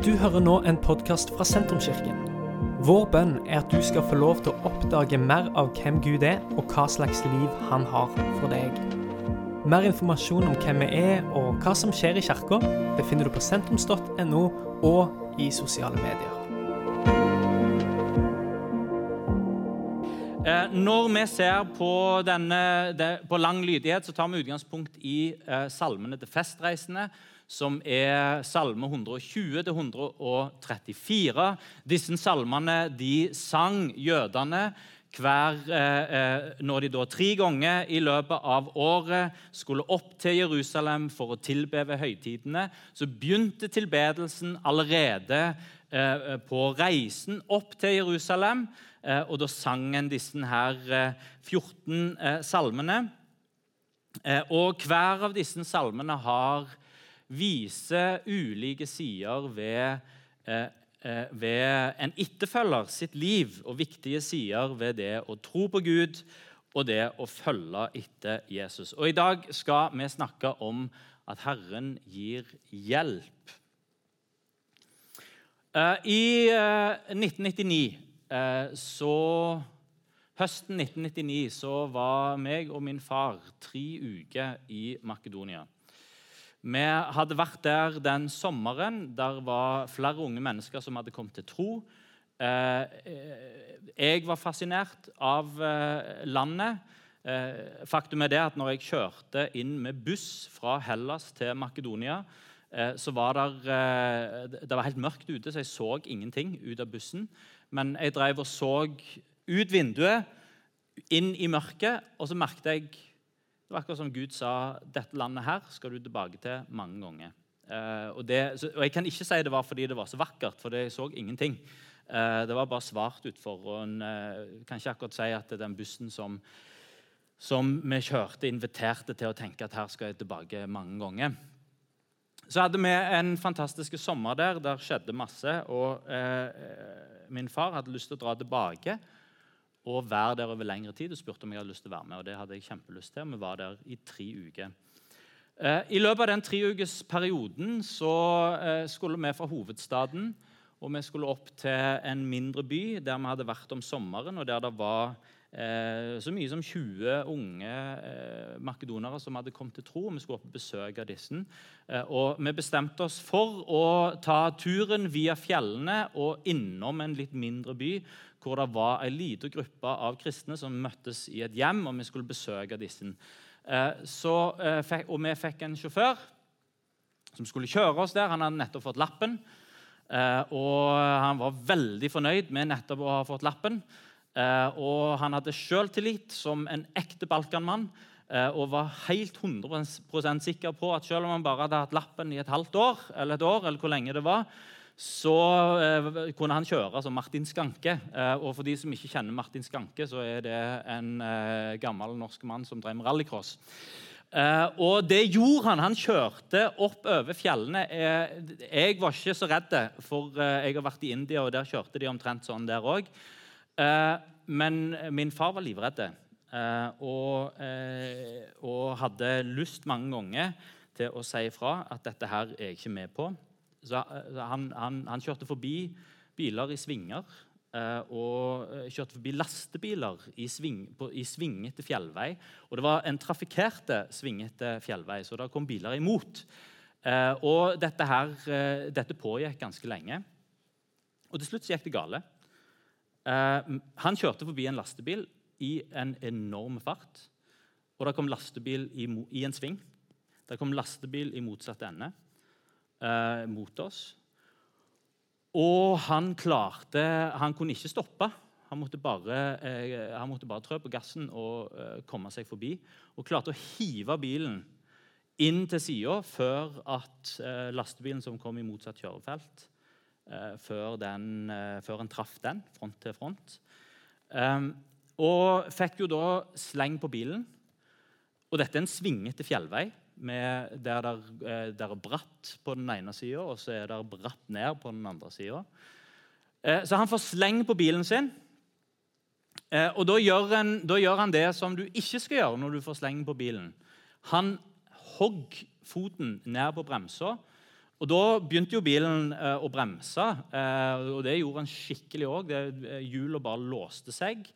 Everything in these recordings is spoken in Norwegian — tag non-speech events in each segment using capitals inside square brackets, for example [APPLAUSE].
Du hører nå en podkast fra Sentrumskirken. Vår bønn er at du skal få lov til å oppdage mer av hvem Gud er, og hva slags liv han har for deg. Mer informasjon om hvem vi er og hva som skjer i kirka, befinner du på sentrums.no og i sosiale medier. Eh, når vi ser på, denne, på lang lydighet, så tar vi utgangspunkt i eh, salmene til festreisende, som er salme 120-134. Disse salmene de sang jødene hver, eh, når de da tre ganger i løpet av året skulle opp til Jerusalem for å tilbe ved høytidene, så begynte tilbedelsen allerede eh, på reisen opp til Jerusalem. Eh, og da sang en disse her 14 eh, salmene. Eh, og hver av disse salmene har viser ulike sider ved, eh, eh, ved en etterfølger sitt liv, og viktige sider ved det å tro på Gud og det å følge etter Jesus. Og I dag skal vi snakke om at Herren gir hjelp. Eh, I 1999 så Høsten 1999 så var meg og min far tre uker i Makedonia. Vi hadde vært der den sommeren. Der var flere unge mennesker som hadde kommet til tro. Eh, jeg var fascinert av eh, landet. Eh, faktum er det at når jeg kjørte inn med buss fra Hellas til Makedonia, så var det, det var helt mørkt ute, så jeg så ingenting ut av bussen. Men jeg drev og så ut vinduet, inn i mørket, og så merket jeg det var akkurat som Gud sa dette landet her skal du tilbake til mange ganger. Uh, og, det, så, og, Jeg kan ikke si det var fordi det var så vakkert, for jeg så ingenting. Uh, det var bare svart utfor. og en uh, kan ikke akkurat si at den bussen som, som vi kjørte, inviterte til å tenke at her skal jeg tilbake mange ganger. Så hadde vi en fantastisk sommer der. Der skjedde masse. og Min far hadde lyst til å dra tilbake og være der over lengre tid og spurte om jeg hadde lyst til å være med. og det hadde jeg kjempelyst til, Vi var der i tre uker. Eh, I løpet av den treukesperioden eh, skulle vi fra hovedstaden og vi skulle opp til en mindre by der vi hadde vært om sommeren, og der det var så mye som 20 unge eh, makedonere som hadde kommet til tro. Vi skulle opp og besøke disse. Eh, og Vi bestemte oss for å ta turen via fjellene og innom en litt mindre by hvor det var en liten gruppe av kristne som møttes i et hjem, og vi skulle besøke disse. Eh, så, eh, og vi fikk en sjåfør som skulle kjøre oss der. Han hadde nettopp fått lappen. Eh, og han var veldig fornøyd med nettopp å ha fått lappen. Og han hadde sjøltillit som en ekte Balkanmann og var helt 100% sikker på at selv om han bare hadde hatt lappen i et halvt år, eller et år, eller hvor lenge det var, så eh, kunne han kjøre som Martin Skanke. Eh, og For de som ikke kjenner Martin Skanke, så er det en eh, gammel norsk mann som drev med rallycross. Eh, og det gjorde han. Han kjørte opp over fjellene. Eh, jeg var ikke så redd, for eh, jeg har vært i India, og der kjørte de omtrent sånn der òg. Men min far var livredd og, og hadde lyst mange ganger til å si ifra at dette her er jeg ikke med på. Så, han, han, han, kjørte forbi biler i svinger. Og kjørte forbi lastebiler i, sving, på, i, svingete fjellvei. Og det var en trafikkerte, svingete fjellvei, så det kom biler imot. Og dette, her, dette pågikk ganske lenge. Og til slutt så gikk det gale. Han kjørte forbi en lastebil i en enorm fart. Og det kom lastebil i, i en sving. Det kom lastebil i motsatt ende eh, mot oss. Og han klarte Han kunne ikke stoppe. Han måtte bare, eh, han måtte bare trø på gassen og eh, komme seg forbi. Og klarte å hive bilen inn til sida før at eh, lastebilen som kom i motsatt kjørefelt, eh, før, den, eh, før han traff den front til front. Ehm, og fikk jo da sleng på bilen. Og dette er en svingete fjellvei med, der det eh, er bratt på den ene sida, og så er det bratt ned på den andre sida. Eh, så han får sleng på bilen sin. Eh, og da gjør, han, da gjør, han, det som du ikke skal gjøre når du får sleng på bilen. Han hogg foten ned på bremsa, Og Da begynte jo bilen eh, å bremse, eh, og det gjorde han skikkelig òg. Hjulene bare låste seg.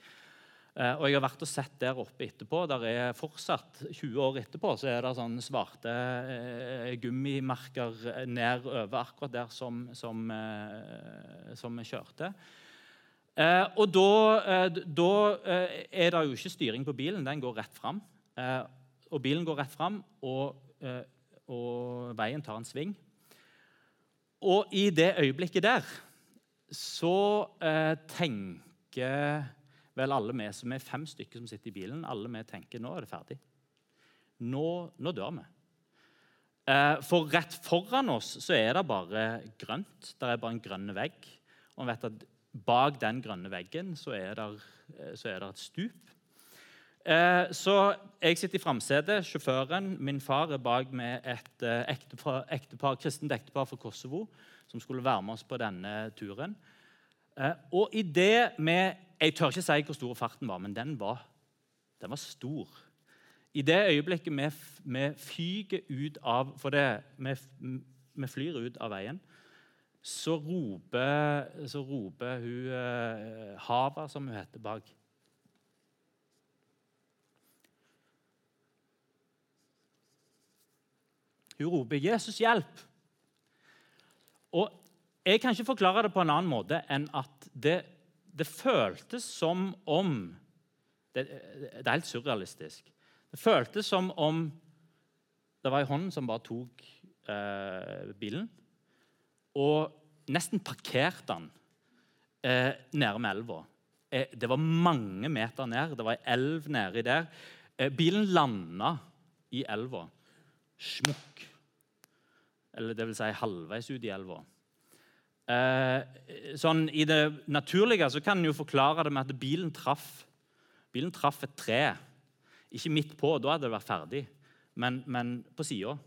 Eh, og Jeg har vært og sett der oppe etterpå. Der er fortsatt, 20 år etterpå så er det sånne svarte eh, gummimerker nedover akkurat der som, som, eh, som vi kjørte. Eh, og da, eh, da er det jo ikke styring på bilen. Den går rett fram. og bilen går rett fram, og, og veien tar en sving. Og i det øyeblikket der så eh, tenker vel alle vi som er fem stykker som sitter i bilen, alle vi tenker nå er det ferdig. Nå, nå dør vi. Eh, for rett foran oss så er det bare grønt. Det er bare en grønn vegg. Og vi vet at bak den grønne veggen så er det, eh, så er det et stup. Eh, så jeg sitter i framsetet. Sjåføren, min far, er bak med et eh, ektepar, ektepar, kristent ektepar fra Kosovo som skulle være med oss på denne turen. Eh, og i det med Jeg tør ikke si hvor stor farten var, men den var, den var stor. I det øyeblikket vi, vi fyker ut av For det, vi, vi flyr ut av veien så roper, så roper hun eh, Hava, som hun heter, bak. Hun roper 'Jesus, hjelp'. Og Jeg kan ikke forklare det på en annen måte enn at det, det føltes som om det, det, er helt surrealistisk. Det føltes som om det var ei hånd som bare tok eh, bilen, og nesten parkerte den eh, nede med elva. Eh, det var mange meter ned. Det var ei elv nedi der. Eh, bilen landa i elva. Smukk. Eller vil si halvveis ut i elva. Eh, sånn, I det naturlige så kan en jo forklare det med at bilen traff, bilen traff et tre. Ikke midt på, da hadde det vært ferdig, men, men på sida.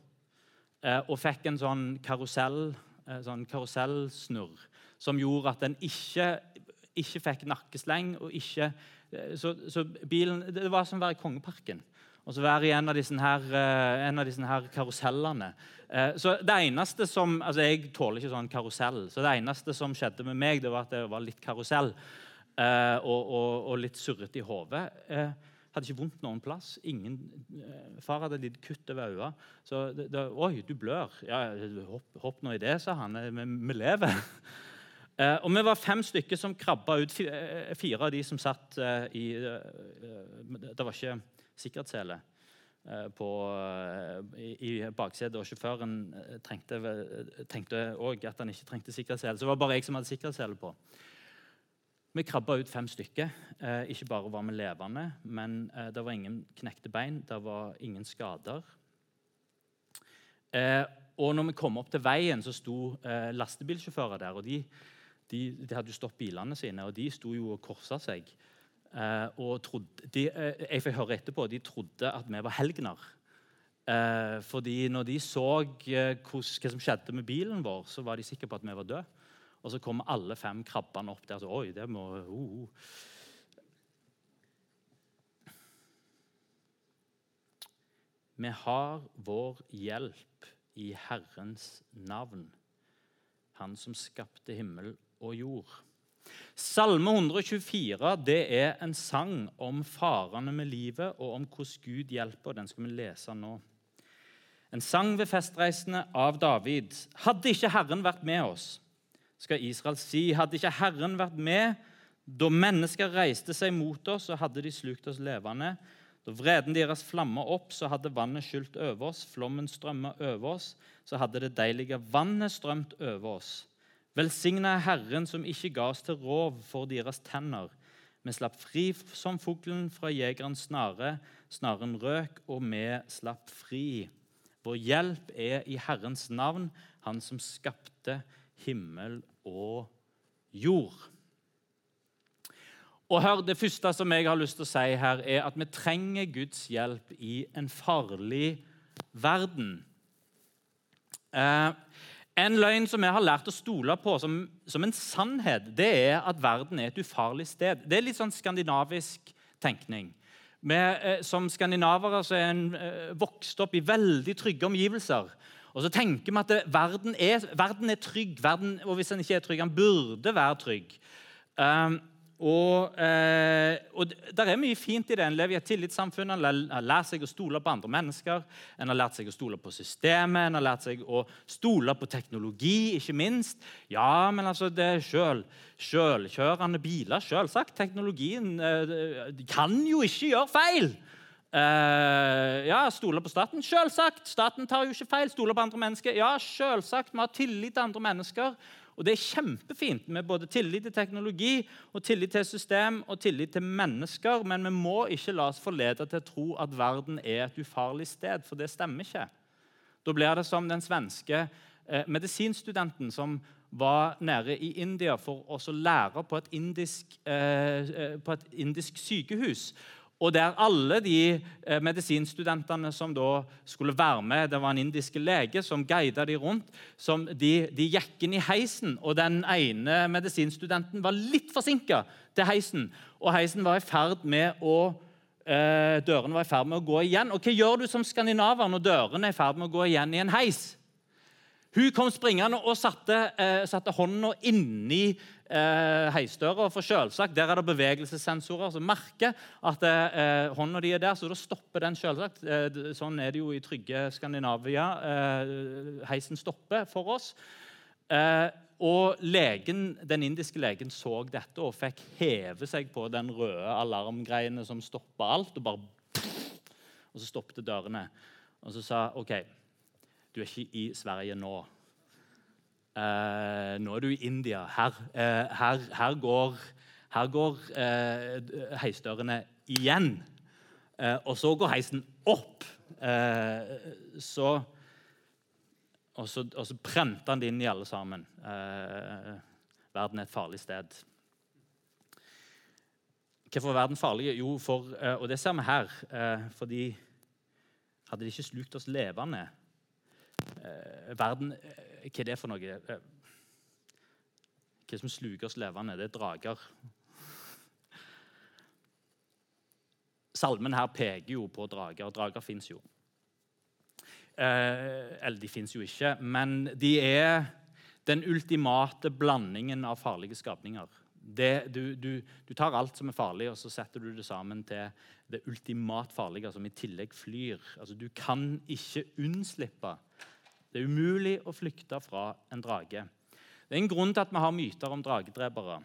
Eh, og fikk en sånn karusell, eh, sånn karusellsnurr som gjorde at den ikke, ikke fikk nakkesleng. og ikke, eh, så, så bilen, Det var som å være i Kongeparken og så være i en av disse, her, eh, en av disse her karusellene. Eh, så det eneste som, altså Jeg tåler ikke sånn karusell, så det eneste som skjedde med meg, det var at det var litt karusell eh, og, og, og litt surrete i hodet. Hadde ikke vondt noen plass. Ingen, far hadde litt kutt over øynene. Så det, det, 'Oi, du blør.' Ja, hopp, hopp, nå i det', sa han. Vi, vi lever. [LAUGHS] Og Vi var fem stykker som krabba ut. Fire av de som satt i Det var ikke sikkerhetssele eh, eh, i, i baksetet. Og sjåføren eh, tenkte òg at han ikke trengte sikkerhetssele. Så det var bare jeg som hadde sikkerhetssele på. Vi krabba ut fem stykker. Eh, ikke bare var vi levende, men eh, det var ingen knekte bein, det var ingen skader. Eh, og når vi kom opp til veien, så sto lastebilsjåfører der. og de, de, de hadde jo stått bilene sine, og de sto jo og korsa seg. Uh, og trodde, de, uh, jeg fikk høre etterpå de trodde at vi var helgener. Eh, fordi når de så hva som skjedde med bilen vår, så var de sikre på at vi var døde. Og så kom alle fem krabbene opp der. Så, Oi, det må uh, uh. Vi har vår hjelp i Herrens navn, Han som skapte himmel og jord. Salme 124 det er en sang om farene med livet og om hvordan Gud hjelper. Den skal vi lese nå. En sang ved festreisende av David. Hadde ikke Herren vært med oss, skal Israel si, hadde ikke Herren vært med da mennesker reiste seg mot oss, så hadde de slukt oss levende. Da vreden deres flamma opp, så hadde vannet skylt over oss, flommen strømma over oss, så hadde det deilige vannet strømt over oss. Velsigna er Herren som ikke ga oss til rov for deres tenner. Vi slapp fri som fuglen fra jegerens snare. Snaren røk, og vi slapp fri. Vår hjelp er i Herrens navn, Han som skapte himmel og jord. Og hør, Det første som jeg har lyst til å si her, er at vi trenger Guds hjelp i en farlig verden. Eh, en løgn som vi har lært å stole på som, som, en sannhet, det er at verden er et ufarlig sted. Det er litt sånn skandinavisk tenkning. Med, eh, som skandinavere så er en eh, vokst opp i veldig trygge omgivelser. Og så tenker vi at det, verden, er, verden, er, trygg, verden, og hvis den ikke er trygg, den burde være trygg. Um, og, eh, og Det er mye fint i det. En lever i et tillitssamfunn. En har lært seg å stole på andre mennesker. En har lært seg å stole på systemet. En har lært seg å stole på teknologi, ikke minst. Ja, men altså, det er sjøl, selvkjørende biler. Selvsagt. Teknologien eh, kan jo ikke gjøre feil. Eh, ja, Stole på staten? Selvsagt. Staten tar jo ikke feil. Stole på andre mennesker? Ja, selvsagt. Vi har tillit til andre mennesker. Og Det er kjempefint med både tillit til teknologi, og tillit til system og tillit til mennesker, men vi må ikke la oss forlede til å tro at verden er et ufarlig sted, for det stemmer ikke. Da blir det som den svenske eh, medisinstudenten som var nede i India for å lære på et indisk, eh, eh, på et indisk sykehus. Og der alle de eh, medisinstudentene som da skulle være med Det var en indisk lege som guida de rundt. Som de, de gikk inn i heisen, og den ene medisinstudenten var litt forsinka til heisen. Og heisen var i ferd med å eh, Dørene var i ferd med å gå igjen. Og hva gjør du som skandinaver når dørene er i ferd med å gå igjen i en heis? Hun kom springende og satte, eh, satte hånda inni eh, heisdøra. For selvsagt, Der er det bevegelsessensorer som merker at eh, hånda di er der. Så da stopper den selvsagt. Eh, sånn er det jo i trygge Skandinavia. Eh, heisen stopper for oss. Eh, og legen, Den indiske legen så dette og fikk heve seg på den røde alarmgreiene som stoppa alt. Og bare og så stoppet dørene. Og så sa OK, du er ikke i Sverige nå. Eh, nå er du i India. Her, eh, her, her går, her går eh, heisdørene igjen. og så går heisen opp. så og så, og så prente han det inn i alle sammen. verden er et farlig sted. Hvorfor er verden farlig? Jo, for, og det ser vi her. fordi hadde de ikke slukt oss levende Verden hva er det for noe? Eh, hva som sluker oss levende? Det er drager. Salmen her peker jo på drager. Drager fins jo. Eh, eller de fins jo ikke, men de er den ultimate blandingen av farlige skapninger. Det, du, du, du, tar alt som er farlig, og så setter du det sammen til det ultimat farlige, som i tillegg flyr. Altså, du kan ikke unnslippe det er umulig å flykte fra en drage. Det er en grunn til at vi har myter om dragedrepere.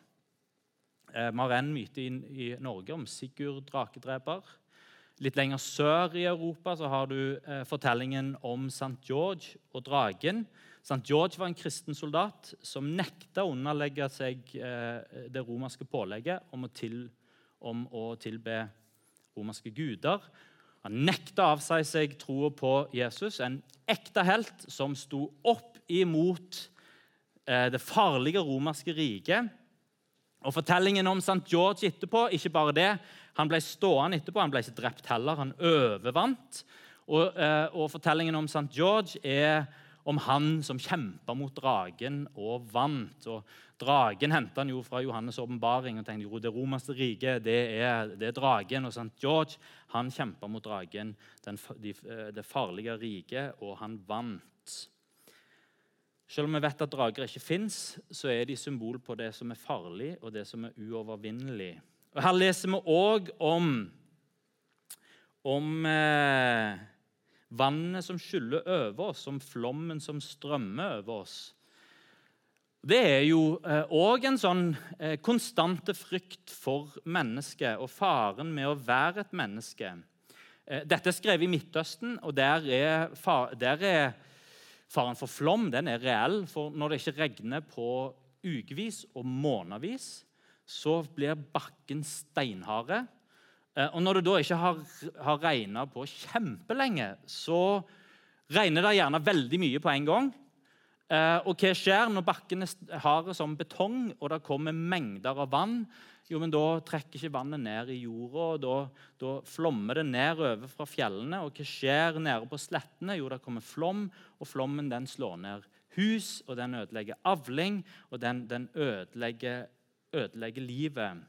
Eh, vi har en myte i, Norge om Sigurd drakedreper. Litt lenger sør i Europa så har du eh, fortellingen om St. George og dragen. St. George var en kristen soldat som nekta å underlegge seg eh, det romerske pålegget om å, til, om å tilbe romerske guder. Han nekta av seg seg troa på Jesus, en ekte helt som sto opp imot eh, det farlige romerske riket. Og Fortellingen om St. George etterpå, ikke bare det, han ble stående etterpå, han ble ikke drept heller, han overvant. Og, eh, og Fortellingen om St. George er om han som kjempa mot dragen og vant. Og Dragen henta han jo fra Johannes' åpenbaring. og tenkte jo det romerske riket det er, det er dragen. Og St. George han kjempa mot dragen, den, de, det farlige riket, og han vant. Selv om vi vet at drager ikke fins, så er de symbol på det som er farlig, og det som er uovervinnelig. Og Her leser vi òg om, om eh, vannet som skyller over oss, om flommen som strømmer over oss. Det er jo òg eh, en sånn eh, konstante frykt for mennesket og faren med å være et menneske. Eh, dette er skrevet i Midtøsten, og der er, far, der er faren for flom den er reell. For når det ikke regner på ukevis og månedvis, så blir bakken steinharde. Og når du da ikke har, har regna på kjempelenge, så regner det gjerne veldig mye på en gang. Eh, og hva skjer når bakken er hard som betong og det kommer mengder av vann? Jo, men Da trekker ikke vannet ned i jorda, og da, da flommer det ned over fra fjellene. Og hva skjer nede på slettene? Jo, det kommer flom, og flommen den slår ned hus, og den ødelegger avling, og den, den ødelegger, ødelegger livet.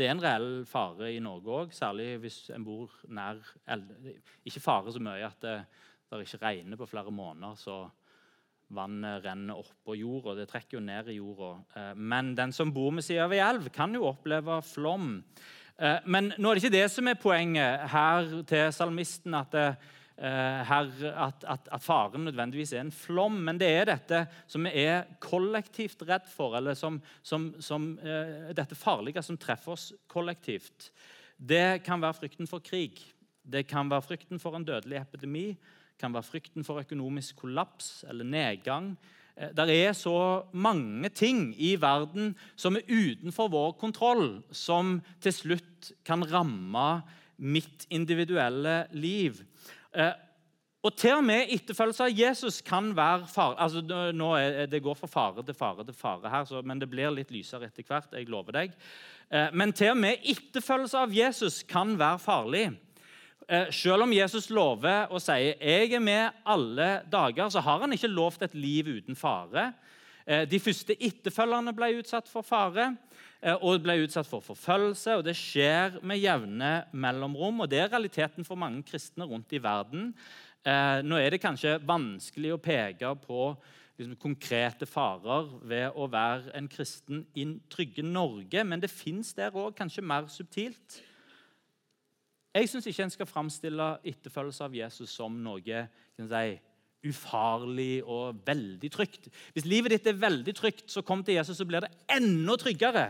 Det er en reell fare i Norge òg, særlig hvis en bor nær Ikke fare så mye at det, det ikke regner på flere måneder, så vannet renner oppå jorda. Det trekker jo ned i jorda. Eh, men den som bor ved siden av ei elv, kan jo oppleve flom. Eh, men nå er det ikke det som er poenget her til salmisten. at det, Eh, her, at, at, at, faren nødvendigvis er en flom, men det er dette som vi er kollektivt redd for, eller som, som, som uh, dette farlige som treffer oss kollektivt. Det kan være frykten for krig, det kan være frykten for en dødelig epidemi, det kan være frykten for økonomisk kollaps eller nedgang. Uh, det er så mange ting i verden som er utenfor vår kontroll, som til slutt kan ramme mitt individuelle liv. Eh, og til og med etterfølgelse av Jesus kan være fare. Altså, nå er, Det går fra fare til fare til fare her, så, men det blir litt lysere etter hvert. jeg lover deg. Eh, men til og med etterfølgelse av Jesus kan være farlig. Eh, selv om Jesus lover og sier 'jeg er med alle dager', så har han ikke lovt et liv uten fare. De første etterfølgerne ble utsatt for fare. Eh, og ble utsatt for forfølgelse. og Det skjer med jevne mellomrom. og Det er realiteten for mange kristne rundt i verden. Eh, nå er det kanskje vanskelig å peke på liksom, konkrete farer ved å være en kristen i trygge Norge, men det fins der òg, kanskje mer subtilt. Jeg syns ikke en skal framstille etterfølgelse av Jesus som noe kan si, ufarlig og veldig trygt. Hvis livet ditt er veldig trygt, så kom til Jesus, så blir det enda tryggere.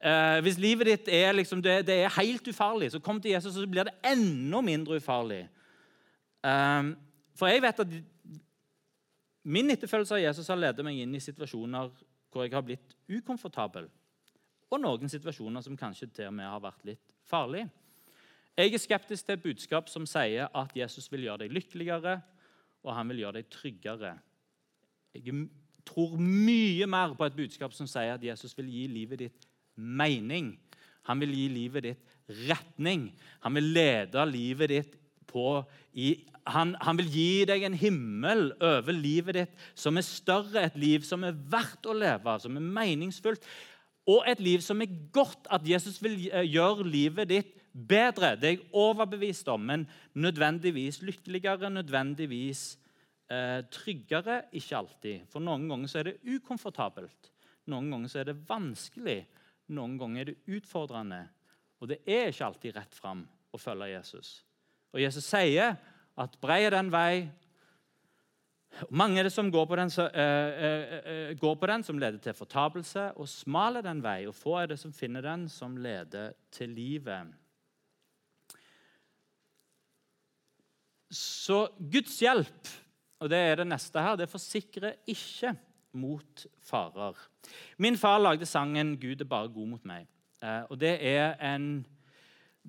Eh, hvis livet ditt er, liksom, det, det, er helt ufarlig, så kom til Jesus, så blir det enda mindre ufarlig. Eh, for jeg vet at min etterfølgelse av Jesus har ledet meg inn i situasjoner hvor jeg har blitt ukomfortabel. Og noen situasjoner som kanskje til og med har vært litt farlige. Jeg er skeptisk til et budskap som sier at Jesus vil gjøre deg lykkeligere, og han vil gjøre deg tryggere. Jeg tror mye mer på et budskap som sier at Jesus vil gi livet ditt mening. Han vil gi livet ditt retning. Han vil lede livet ditt på i, han, han, vil gi deg en himmel over livet ditt som er større, et liv som er verdt å leve, som er meningsfullt, og et liv som er godt. At Jesus vil eh, gjøre livet ditt bedre. Det er jeg overbevist om, men nødvendigvis lykkeligere, nødvendigvis eh, tryggere. Ikke alltid. For noen ganger så er det ukomfortabelt. Noen ganger så er det vanskelig. Noen ganger er det utfordrende. Og det er ikke alltid rett fram å følge Jesus. Og Jesus sier at brei er den vei mange er det som går på, den, uh, uh, uh, går på, den, som leder til fortapelse, og smal er den vei, og få er det som finner den, som leder til livet. Så Guds hjelp, og det er det neste her, det forsikrer ikke mot farer. Min far lagde sangen 'Gud er bare god mot meg'. Eh, og det er en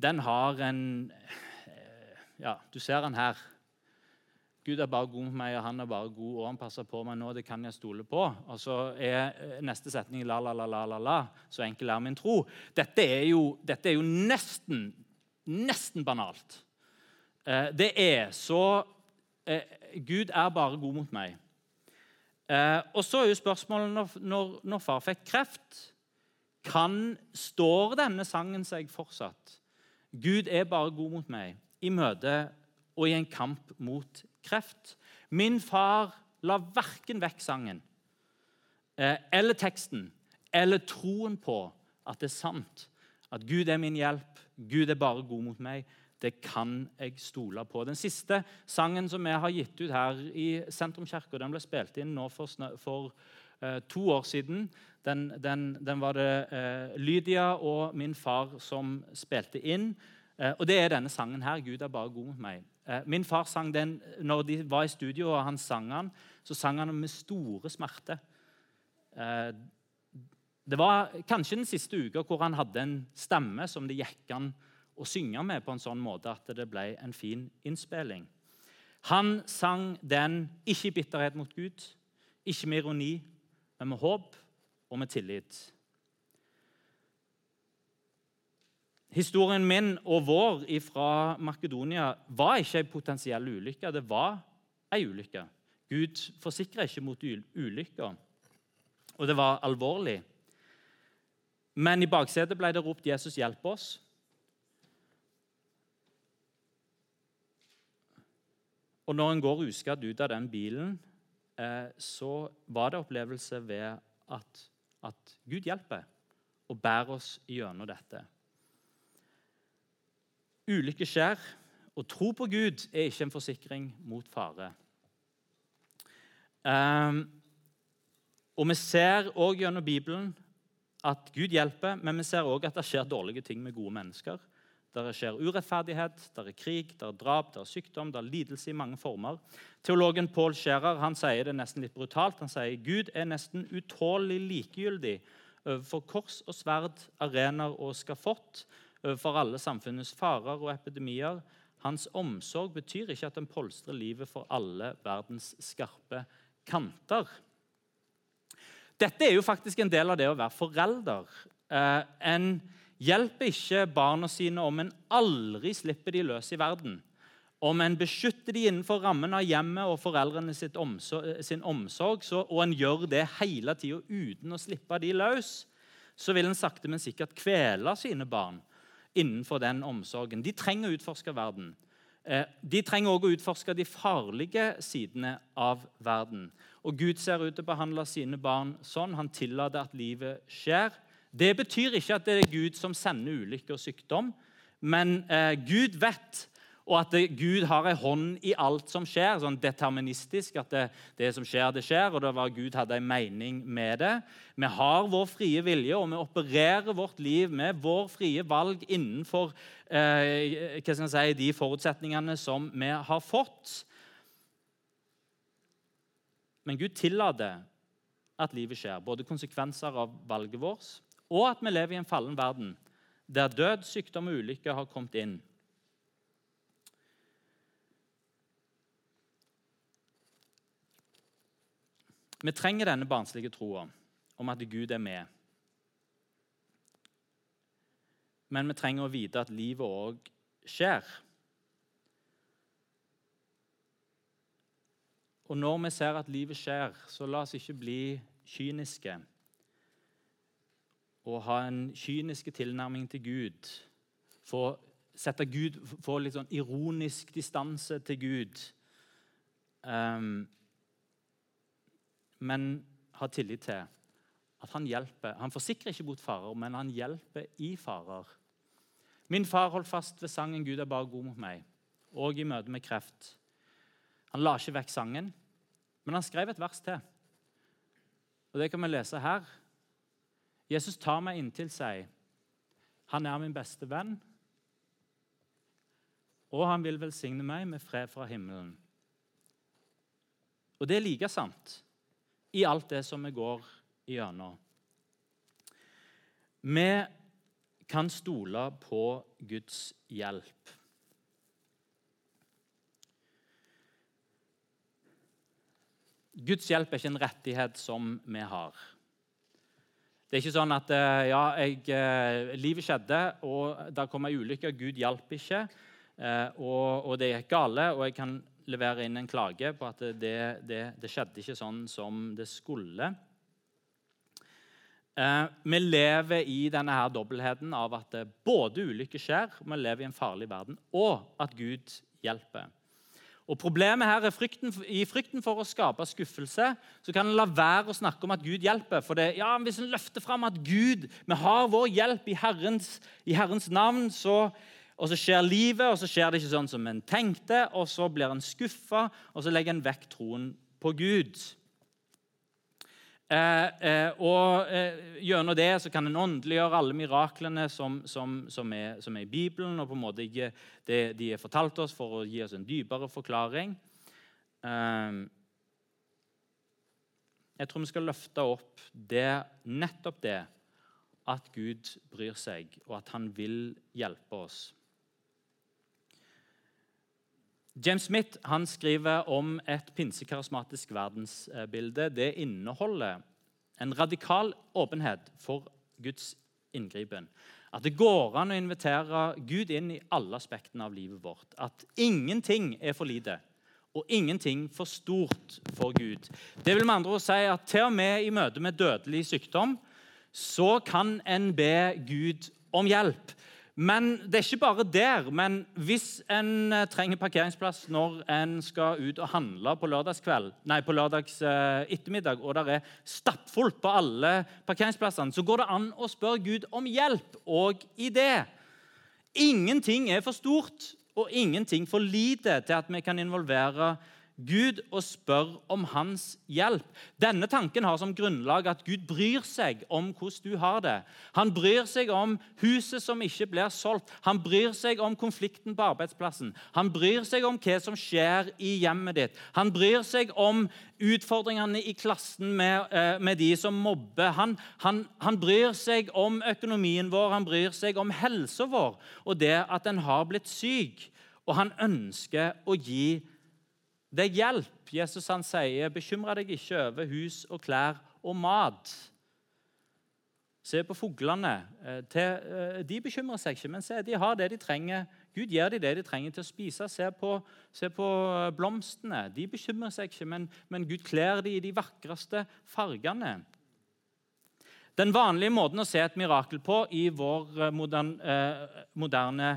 Den har en eh, Ja, du ser den her. Gud er bare god mot meg, og han er bare god, og han passer på meg nå. Det kan jeg stole på. Og så er eh, neste setning la, la, la, la, la, la. Så enkel er min tro. Dette er jo, dette er jo nesten, nesten banalt. Eh, det er så eh, Gud er bare god mot meg. Eh, og så er jo spørsmålet når, når, når far fikk kreft kan, Står denne sangen seg fortsatt? Gud er bare god mot meg i møte og i en kamp mot kreft. Min far la verken vekk sangen eller teksten eller troen på at det er sant. At Gud er min hjelp, Gud er bare god mot meg. Det kan jeg stole på. Den siste sangen som vi har gitt ut her i Sentrumskirka, den ble spilt inn nå for, for uh, to år siden. Den, den, den var det uh, Lydia og min far som spilte inn. Uh, og det er denne sangen her. 'Gud er bare god mot meg'. min far sang den når de var i studio, og han sang den, så sang han den med store smerte. det var kanskje den siste uka hvor han hadde en stemme som det gikk an å synge med på en sånn måte at det ble en fin innspilling. Han sang den ikke i bitterhet mot Gud, ikke med ironi, men med håp og med tillit. Historien min og vår fra Makedonia var ikke en potensiell ulykke. Det var en ulykke. Gud forsikrer ikke mot ulykker, og det var alvorlig. Men i baksetet ble det ropt 'Jesus, hjelp oss'. Og når en går uskadd ut av den bilen, eh, så var det opplevelse ved at, at Gud hjelper og bærer oss gjennom dette. Ulykke skjer. og tro på Gud er ikke en forsikring mot fare. Um, og Vi ser òg gjennom Bibelen at Gud hjelper, men vi ser òg at det skjer dårlige ting med gode mennesker. Der skjer urettferdighet, der er krig, der er drap, der er sykdom, der er lidelse i mange former. Teologen Paul Scherer han sier det nesten litt brutalt. Han sier Gud er nesten utålelig likegyldig overfor kors og sverd, arenaer og skafott, overfor alle samfunnets farer og epidemier. Hans omsorg betyr ikke at den polstrer livet for alle verdens skarpe kanter. Dette er jo faktisk en del av det å være forelder. Eh, en hjelper ikke barna sine om en aldri slipper de løs i verden. Om en beskytter de innenfor rammen av hjemmet og foreldrene omsorg, sin omsorg, så, og en gjør det hele tida uten å slippe de løs, så vil en sakte, men sikkert kvele sine barn innenfor den omsorgen. De trenger å utforske verden. Eh, de trenger også å utforske de farlige sidene av verden. Og Gud ser ut til å behandle sine barn sånn. Han tillater at livet skjer. Det betyr ikke at det er Gud som sender ulykke og sykdom, men eh, Gud vet og at det, Gud har en hånd i alt som skjer, sånn deterministisk. At det, det, som skjer, det skjer, og det var Gud hadde en mening med det. Vi har vår frie vilje, og vi opererer vårt liv med vår frie valg innenfor eh, si, de forutsetningene som vi har fått. Men Gud tillater at livet skjer, både konsekvenser av valget vårt og at vi lever i en fallen verden der død, sykdom og ulykke har kommet inn. Vi trenger denne barnslige troa om at Gud er med. Men vi trenger å vite at livet òg skjer. Og når vi ser at livet skjer, så la oss ikke bli kyniske og ha en kynisk tilnærming til Gud. Få sette Gud, få litt sånn ironisk distanse til Gud. Um, men ha tillit til at han hjelper. Han forsikrer ikke mot farer, men han hjelper i farer. Min far holdt fast ved sangen 'Gud er bare god mot meg', og i møte med kreft. Han la ikke vekk sangen, men han skrev et vers til. Og Det kan vi lese her. Jesus tar meg inntil seg. Han er min beste venn, og han vil velsigne meg med fred fra himmelen. Og det er like sant i alt det som vi går gjennom. Vi kan stole på Guds hjelp. Guds hjelp er ikke en rettighet som vi har. Det er ikke sånn at eh, ja, jeg, eh, livet skjedde, og der kom ei ulykke, Gud hjalp ikke. Eh, og, og, det gikk gale, og jeg kan levere inn en klage på at det, det, det skjedde ikke sånn som det skulle. Vi lever i denne her dobbeltheten av at både ulykker skjer, vi lever i en farlig verden, og at Gud hjelper. Og Problemet her er frykten, I frykten for å skape skuffelse så kan en la være å snakke om at Gud hjelper. For det, ja, Hvis en løfter fram at Gud, vi har vår hjelp i Herrens, i Herrens navn, så, og så skjer livet, og så skjer det ikke sånn som en tenkte, og så blir en skuffa, og så legger en vekk troen på Gud. Eh, eh, og eh, Gjennom det så kan en åndeliggjøre alle miraklene som, som, som, er, som, er, i Bibelen, og på en måte ikke det de er fortalt oss, for å gi oss en dypere forklaring. Eh, jeg tror vi skal løfte opp det, nettopp det at Gud bryr seg, og at han vil hjelpe oss. James Smith skriver om et pinsekarismatisk verdensbilde. Det inneholder en radikal åpenhet for Guds inngripen. At det går an å invitere Gud inn i alle aspektene av livet vårt. At ingenting er for lite, og ingenting for stort for Gud. Det vil med andre ord si at til og med i møte med dødelig sykdom så kan en be Gud om hjelp. Men det er ikke bare der. Men hvis en eh, trenger parkeringsplass når en skal ut og handle på lørdagskveld, nei, på lørdags eh, ettermiddag, og det er stappfullt på alle parkeringsplassene, så går det an å spørre Gud om hjelp òg i det. Ingenting er for stort og ingenting for lite til at vi kan involvere Gud og spør om hans hjelp. Denne tanken har som grunnlag at Gud bryr seg om hvordan du har det. Han bryr seg om huset som ikke blir solgt. Han bryr seg om konflikten på arbeidsplassen. Han bryr seg om hva som skjer i hjemmet ditt. Han bryr seg om utfordringene i klassen med, eh, med de som mobber. Han, han, han, bryr seg om økonomien vår, han bryr seg om helsa vår og det at en har blitt syk. Og han ønsker å gi det er hjelp. Jesus han sier, 'Bekymre deg ikke over hus og klær og mat'. Se på fuglene. Eh, eh, de bekymrer seg ikke, men se, de har det de trenger. Gud gir dem det de trenger til å spise. Se på, se på eh, blomstene. De bekymrer seg ikke, men, men Gud kler dem i de vakreste fargene. Den vanlige måten å se et mirakel på i vår moderne, moderne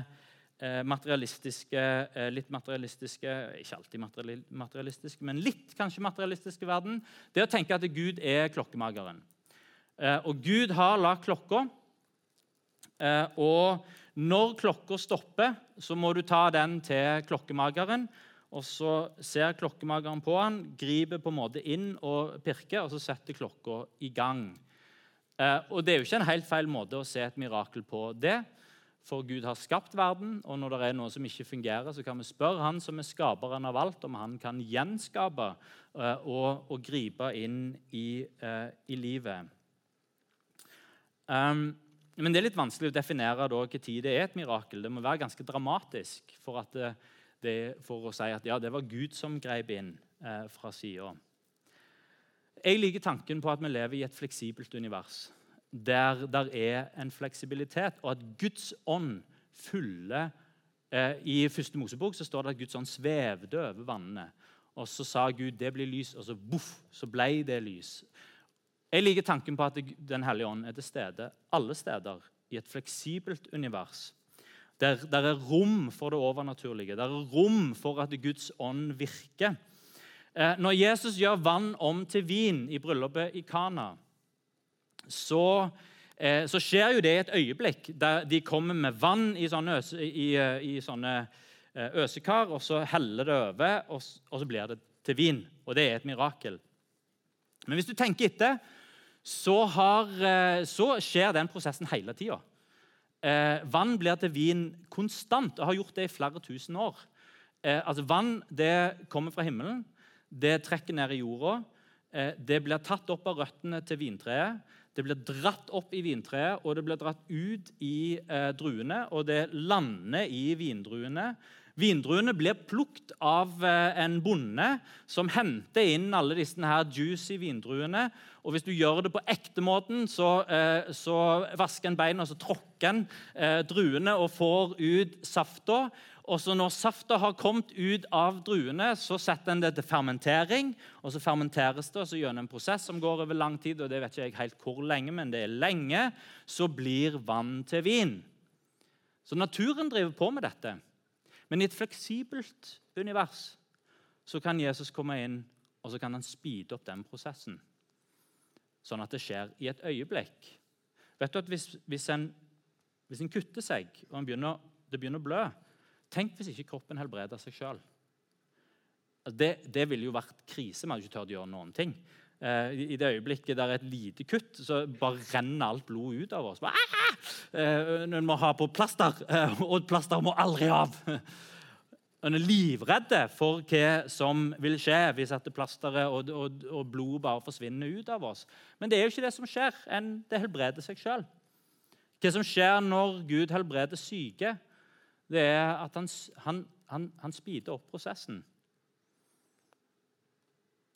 materialistiske, eh, litt materialistiske Ikke alltid materialistiske, men litt kanskje materialistiske verden. Det å tenke at Gud er klokkemageren. Eh, og Gud har lagd klokka. Og når klokka stopper, så må du ta den til klokkemageren. Og så ser klokkemageren på han, griper på en måte inn og pirker, og så setter klokka i gang. Og Det er jo ikke en helt feil måte å se et mirakel på. det. For Gud har skapt verden, og når det er noe som ikke fungerer, så kan vi spørre Han som er skaperen av alt, om han kan gjenskape uh, og, og, gripe inn i, uh, i livet. Um, men det er litt vanskelig å definere da, tid det er et mirakel. Det må være ganske dramatisk for, det, det, for å si at ja, det var Gud som grep inn uh, fra sida. Jeg liker tanken på at vi lever i et fleksibelt univers der det er en fleksibilitet, og at Guds ånd fyller eh, I første Mosebok så står det at Guds ånd svevde over vannene. Og Så sa Gud det blir lys, og så boff, så ble det lys. Jeg liker tanken på at Den hellige ånd er til stede alle steder i et fleksibelt univers. Der, der er rom for det overnaturlige. Der er rom for at Guds ånd virker. Eh, når Jesus gjør vann om til vin i bryllupet i Kana, så, eh, så, skjer jo det i et øyeblikk. der De kommer med vann i sånne, øse, i, eh, i sånne eh, øsekar, og så heller det over, og, og, så blir det til vin. Og det er et mirakel. Men hvis du tenker etter, så, har, eh, så skjer den prosessen hele tida. Eh, vann blir til vin konstant og har gjort det i flere tusen år. Eh, altså Vann det kommer fra himmelen, det trekker ned i jorda. det blir tatt opp av røttene til vintreet. Det blir dratt opp i vintreet, og det blir dratt ut i eh, druene. Og det lander i vindruene. Vindruene blir plukket av eh, en bonde som henter inn alle disse her juicy vindruene. Og Hvis du gjør det på ektemåten, så, eh, så vasker en beina og så tråkker en eh, druene og får ut safta. Og så Når safta har kommet ut av druene, så setter en det til fermentering. og Så fermenteres det og så gjennom en prosess som går over lang tid. og det vet ikke jeg helt hvor lenge, men det er lenge, Så blir vann til vin. Så naturen driver på med dette. Men i et fleksibelt univers så kan Jesus komme inn og så kan han speede opp den prosessen. Sånn at det skjer i et øyeblikk. Vet du at Hvis, hvis, en, hvis en, kutter seg og begynner, det begynner å blø, Tenk hvis ikke kroppen helbreder seg sjøl. Altså, det, det, ville jo vært krise. Vi hadde ikke turt å gjøre noen ting. Eh, I det øyeblikket det er et lite kutt, så bare renner alt blod ut av oss. Bare, eh, en må ha på plaster, eh, og plaster må aldri av. En er livredde for hva som vil skje hvis at plasteret og, og, og blodet bare forsvinner ut av oss. Men det er jo ikke det som skjer. En, det helbreder seg sjøl. Hva som skjer når Gud helbreder syke? Det er at han, han, han, han speeder opp prosessen.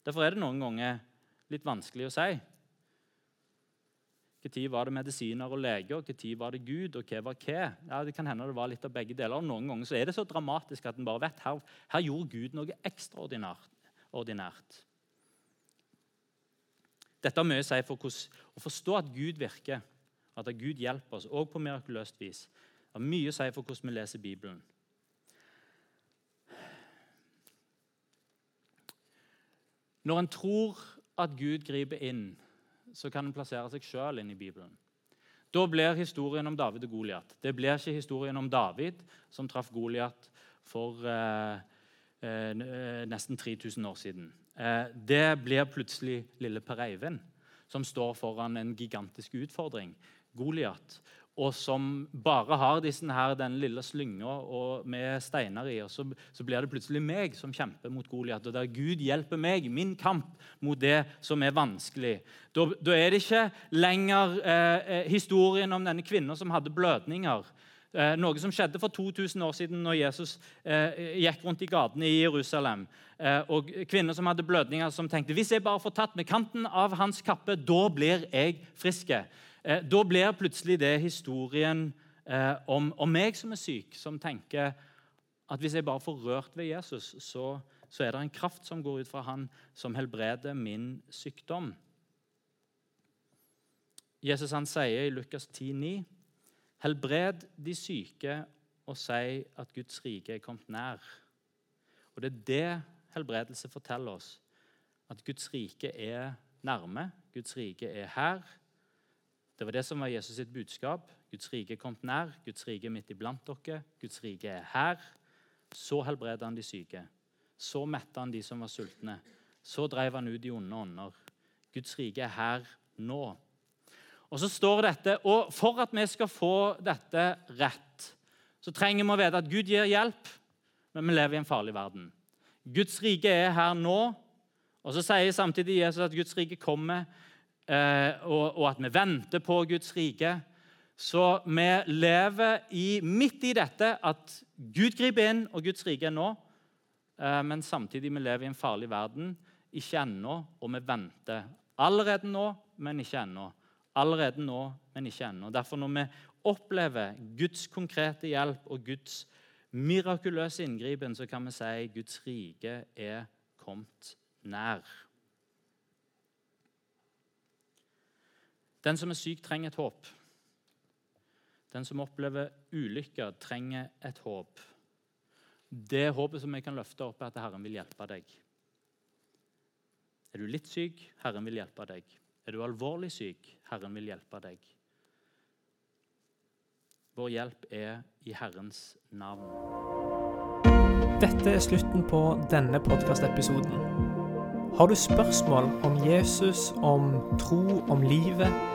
Derfor er det noen ganger litt vanskelig å si. Når var det medisiner og leger, når var det Gud, og hva var hva? Ja, det kan hende det var litt av begge deler. og Noen ganger så er det så dramatisk at en bare vet her, her gjorde Gud noe ekstraordinært. Dette har mye å si for hvordan, å forstå at Gud virker, at Gud hjelper oss, òg på mirakuløst vis. Det har mye å si for hvordan vi leser Bibelen. Når en tror at Gud griper inn, så kan en plassere seg sjøl inn i Bibelen. Da blir historien om David og Goliat. Det blir ikke historien om David som traff Goliat for eh, eh, nesten 3000 år siden. Eh, det blir plutselig lille Per Eivind, som står foran en gigantisk utfordring. Goliat og som bare har her, den lille slynga med steiner i. og så, så, blir det plutselig meg som kjemper mot Goliat. Og der Gud hjelper meg, min kamp mot det som er vanskelig. Da, er det ikke lenger eh, eh historien om denne kvinnen som hadde blødninger. Eh, noe som skjedde for 2000 år siden når Jesus eh, gikk rundt i gatene i Jerusalem. Eh, og Kvinner som hadde blødninger, som tenkte hvis jeg bare får tatt med kanten av hans kappe, da blir jeg friske. Eh, da blir plutselig det historien eh, om, om, meg som er syk, som tenker at hvis jeg bare får rørt ved Jesus, så, så er det en kraft som går ut fra han som helbreder min sykdom. Jesus han sier i Lukas 10,9.: Helbred de syke og si at Guds rike er kommet nær. Og Det er det helbredelse forteller oss. At Guds rike er nærme. Guds rike er her. Det var det som var Jesus sitt budskap. Guds rike er kommet nær. Guds rike er midt iblant dere. Guds rike er her. Så helbredet han de syke. Så mette han de som var sultne. Så drev han ut de onde ånder. Guds rike er her nå. Og så står dette, og For at vi skal få dette rett, så trenger vi å vite at Gud gir hjelp, men vi lever i en farlig verden. Guds rike er her nå. Og Så sier samtidig Jesus at Guds rike kommer og, og, at vi venter på Guds rike. Så vi lever i, midt i dette at Gud griper inn, og Guds rike er nå. Eh, men samtidig vi lever i en farlig verden. Ikke ennå, og vi venter. Allerede nå, men ikke ennå. Allerede nå, men ikke ennå. Derfor når vi opplever Guds konkrete hjelp og Guds mirakuløse inngripen, så kan vi si Guds rike er kommet nær. Den som er syk, trenger et håp. Den som opplever ulykker, trenger et håp. Det håpet som jeg kan løfte opp, er at Herren vil hjelpe deg. Er du litt syk? Herren vil hjelpe deg. Er du alvorlig syk? Herren vil hjelpe deg. Vår hjelp er i Herrens navn. Dette er slutten på denne podkastepisoden. Har du spørsmål om Jesus, om tro, om livet?